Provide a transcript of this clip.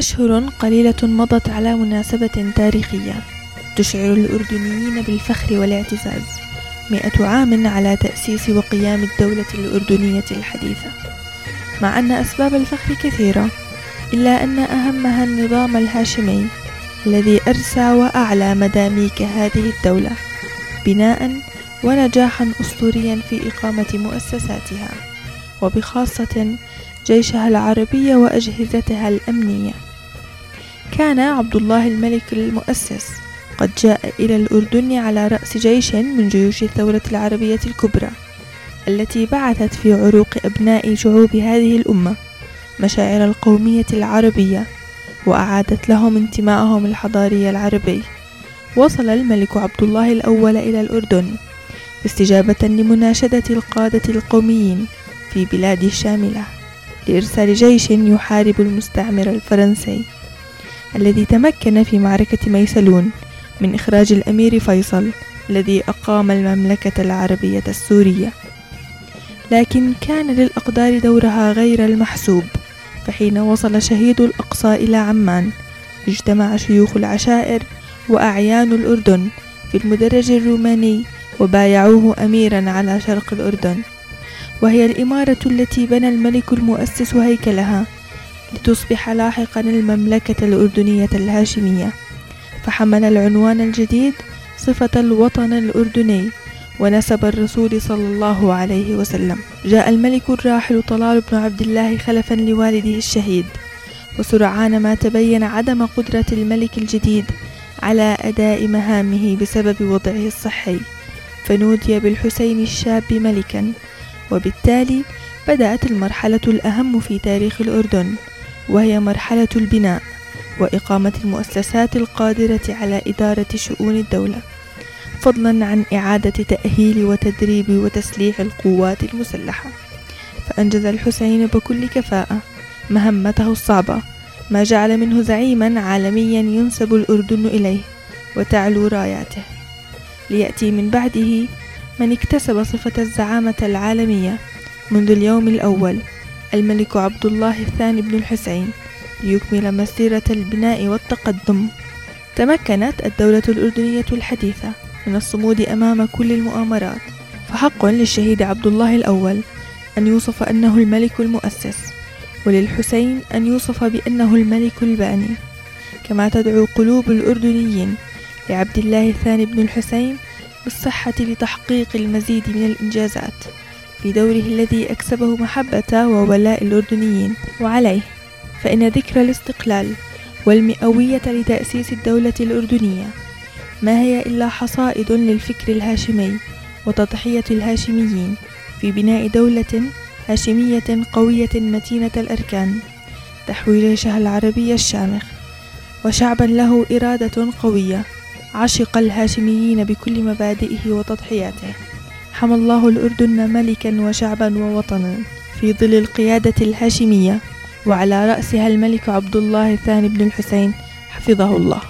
أشهر قليلة مضت على مناسبة تاريخية تشعر الأردنيين بالفخر والاعتزاز مئة عام على تأسيس وقيام الدولة الأردنية الحديثة. مع أن أسباب الفخر كثيرة إلا أن أهمها النظام الهاشمي الذي أرسى وأعلى مداميك هذه الدولة بناء ونجاحا أسطوريا في إقامة مؤسساتها وبخاصة جيشها العربي وأجهزتها الأمنية. كان عبد الله الملك المؤسس. قد جاء إلى الأردن على رأس جيش من جيوش الثورة العربية الكبرى التي بعثت في عروق أبناء شعوب هذه الأمة مشاعر القومية العربية وأعادت لهم انتمائهم الحضاري العربي. وصل الملك عبد الله الأول إلى الأردن استجابة لمناشدة القادة القوميين في بلاد الشاملة لإرسال جيش يحارب المستعمر الفرنسي. الذي تمكن في معركة ميسلون من إخراج الأمير فيصل الذي أقام المملكة العربية السورية. لكن كان للأقدار دورها غير المحسوب فحين وصل شهيد الأقصى إلى عمان اجتمع شيوخ العشائر وأعيان الأردن في المدرج الروماني وبايعوه أميرا على شرق الأردن. وهي الإمارة التي بنى الملك المؤسس هيكلها لتصبح لاحقا المملكة الأردنية الهاشمية. فحمل العنوان الجديد صفة الوطن الأردني ونسب الرسول صلى الله عليه وسلم. جاء الملك الراحل طلال بن عبد الله خلفا لوالده الشهيد. وسرعان ما تبين عدم قدرة الملك الجديد على أداء مهامه بسبب وضعه الصحي. فنودي بالحسين الشاب ملكا وبالتالي بدأت المرحلة الأهم في تاريخ الأردن. وهي مرحلة البناء وإقامة المؤسسات القادرة على إدارة شؤون الدولة فضلا عن إعادة تأهيل وتدريب وتسليح القوات المسلحة. فأنجز الحسين بكل كفاءة مهمته الصعبة ما جعل منه زعيما عالميا ينسب الأردن إليه وتعلو راياته. ليأتي من بعده من اكتسب صفة الزعامة العالمية منذ اليوم الأول الملك عبد الله الثاني بن الحسين ليكمل مسيرة البناء والتقدم. تمكنت الدولة الأردنية الحديثة من الصمود أمام كل المؤامرات فحق للشهيد عبد الله الأول أن يوصف أنه الملك المؤسس وللحسين أن يوصف بأنه الملك الباني. كما تدعو قلوب الأردنيين لعبد الله الثاني بن الحسين بالصحة لتحقيق المزيد من الإنجازات. في دوره الذي أكسبه محبة وولاء الأردنيين وعليه فإن ذكرى الاستقلال والمئوية لتأسيس الدولة الأردنية ما هي إلا حصائد للفكر الهاشمي وتضحية الهاشميين في بناء دولة هاشمية قوية متينة الأركان تحوي جيشها العربي الشامخ وشعبا له إرادة قوية عشق الهاشميين بكل مبادئه وتضحياته. حمى الله الأردن ملكا وشعبا ووطنا في ظل القيادة الهاشمية وعلى رأسها الملك عبد الله الثاني بن الحسين حفظه الله.